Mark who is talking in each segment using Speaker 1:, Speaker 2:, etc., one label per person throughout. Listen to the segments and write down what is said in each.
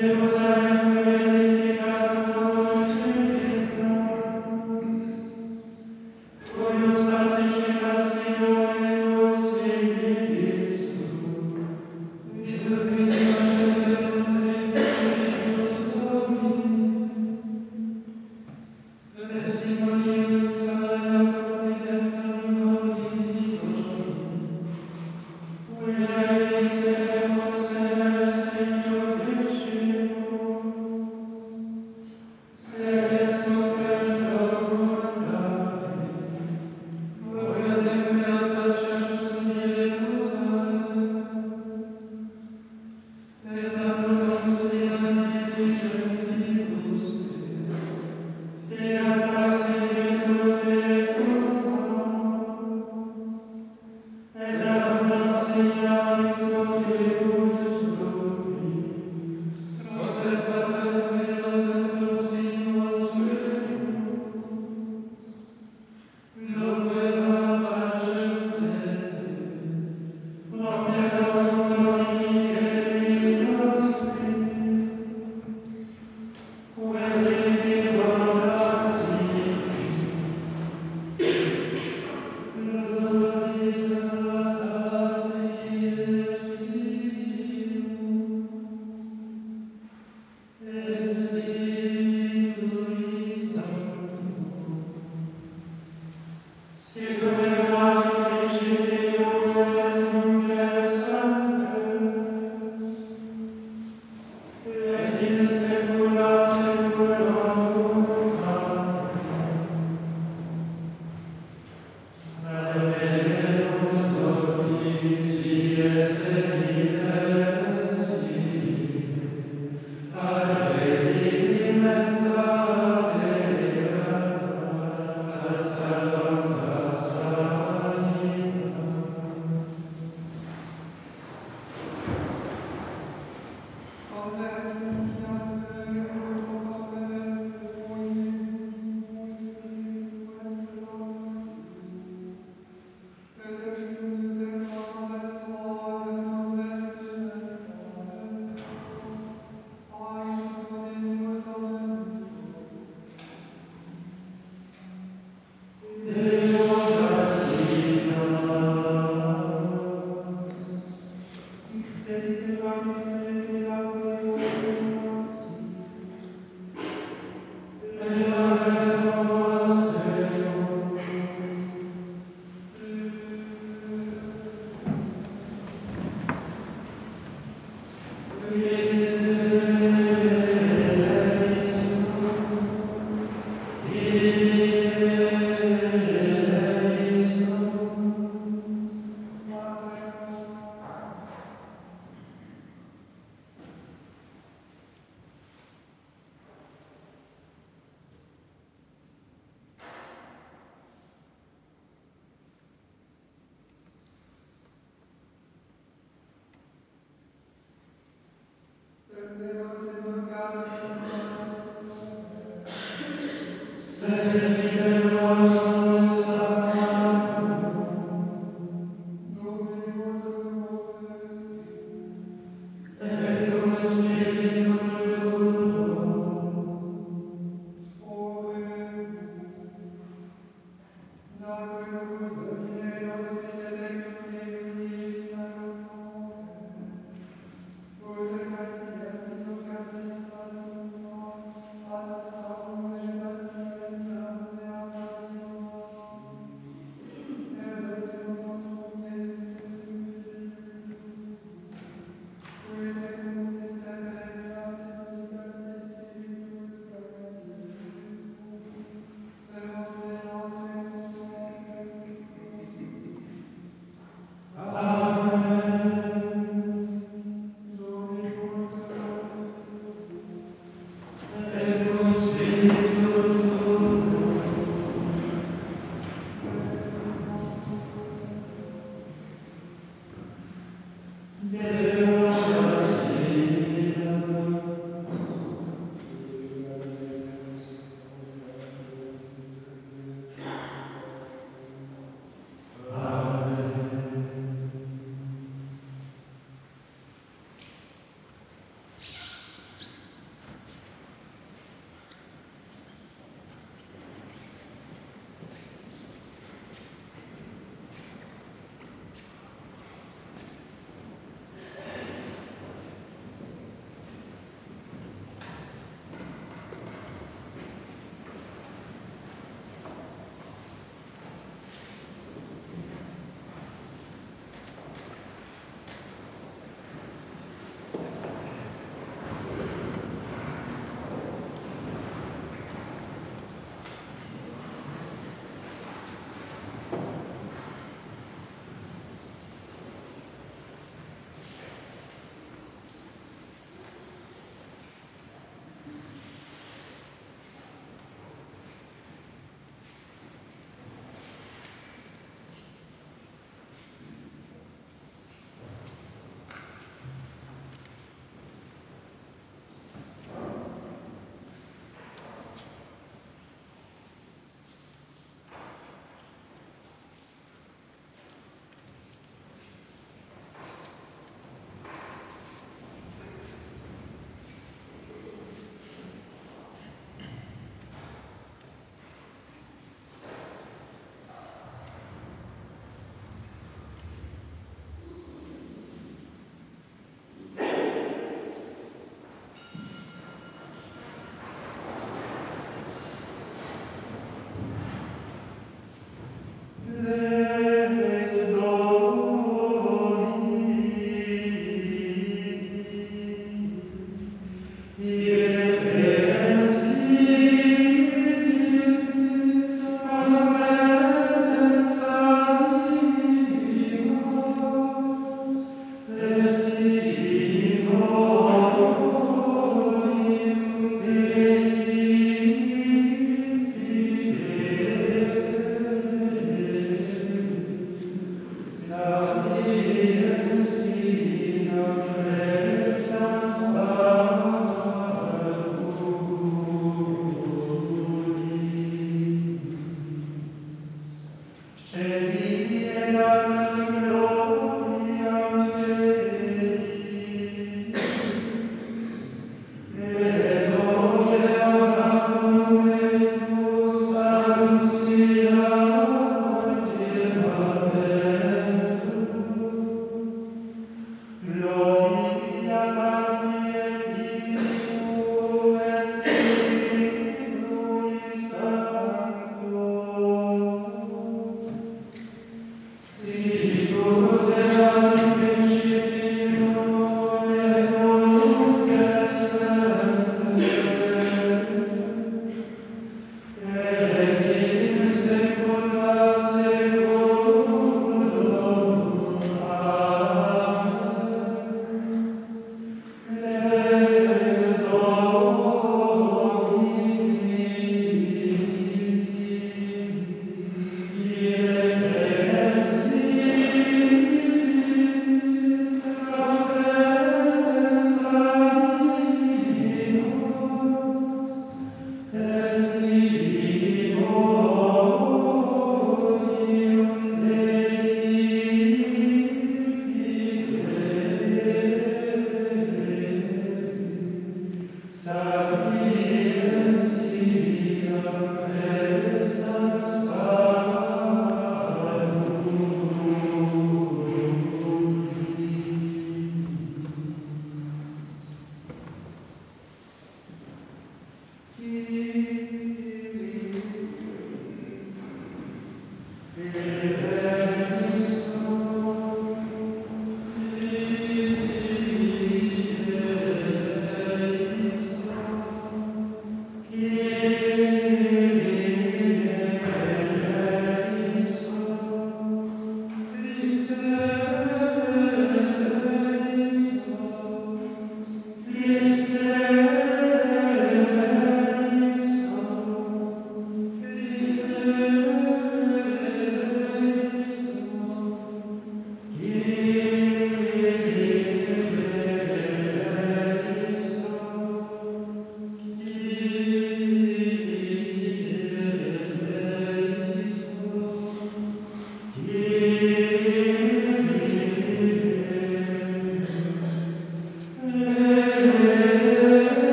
Speaker 1: There was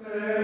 Speaker 2: Amen.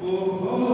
Speaker 1: Oh, oh.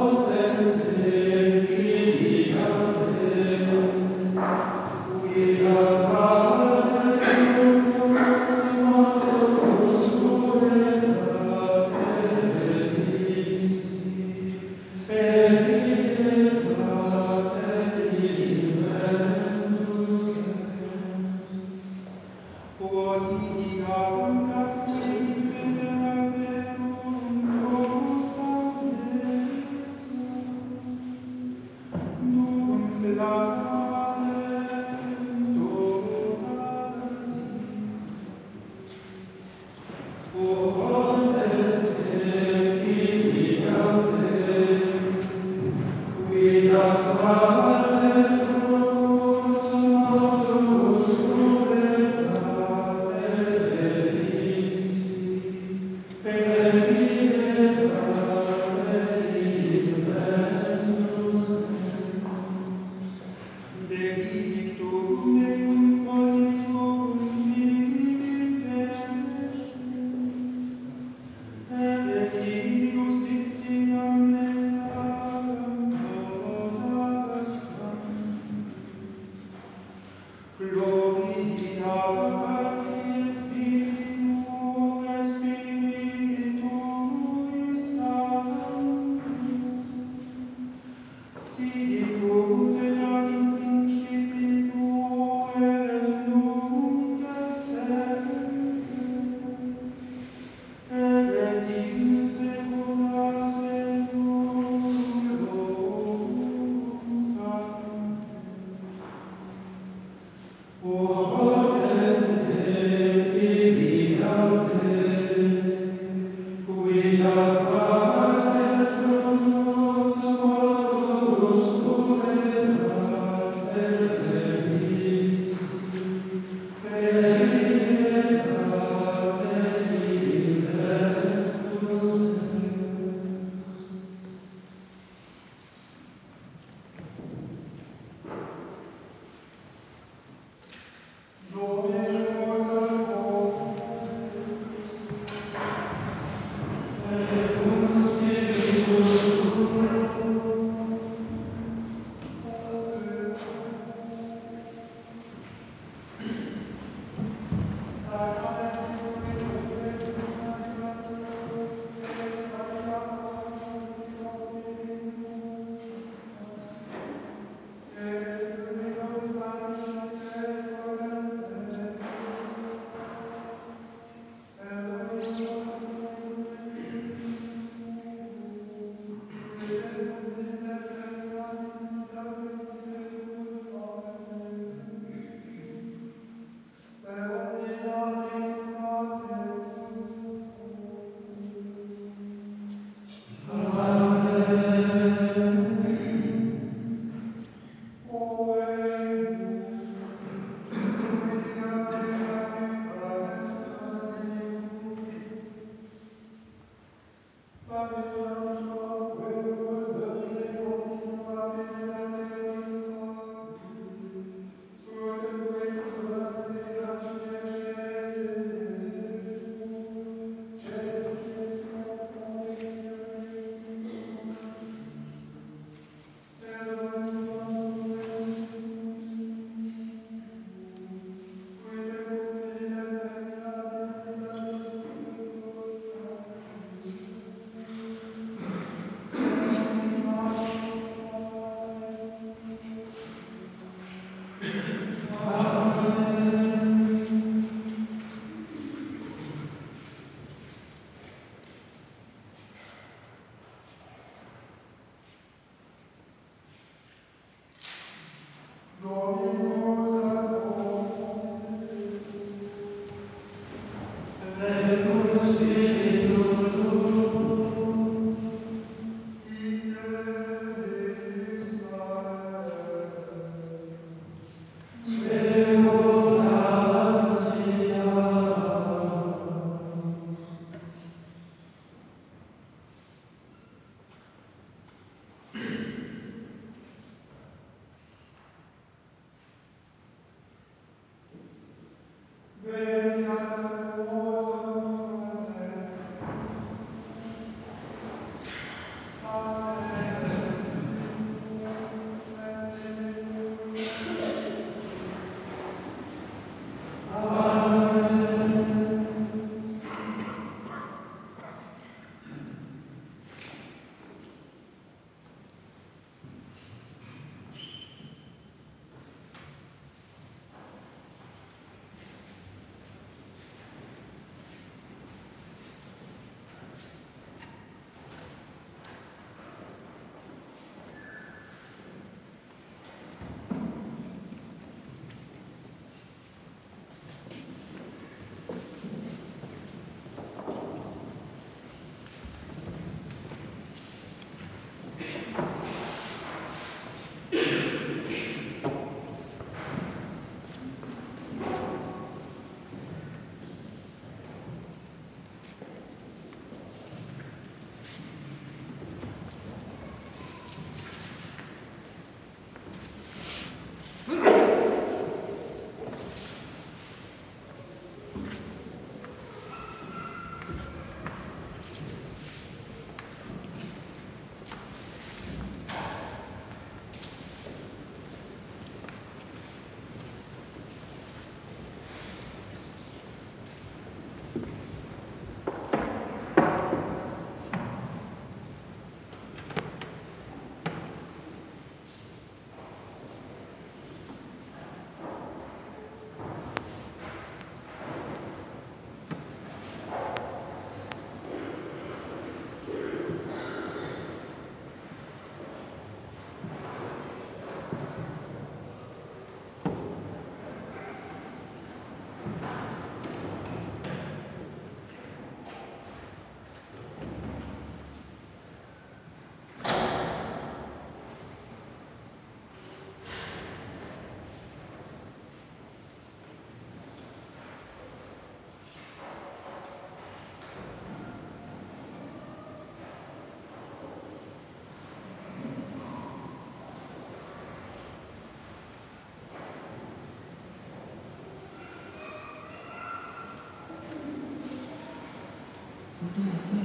Speaker 1: 嗯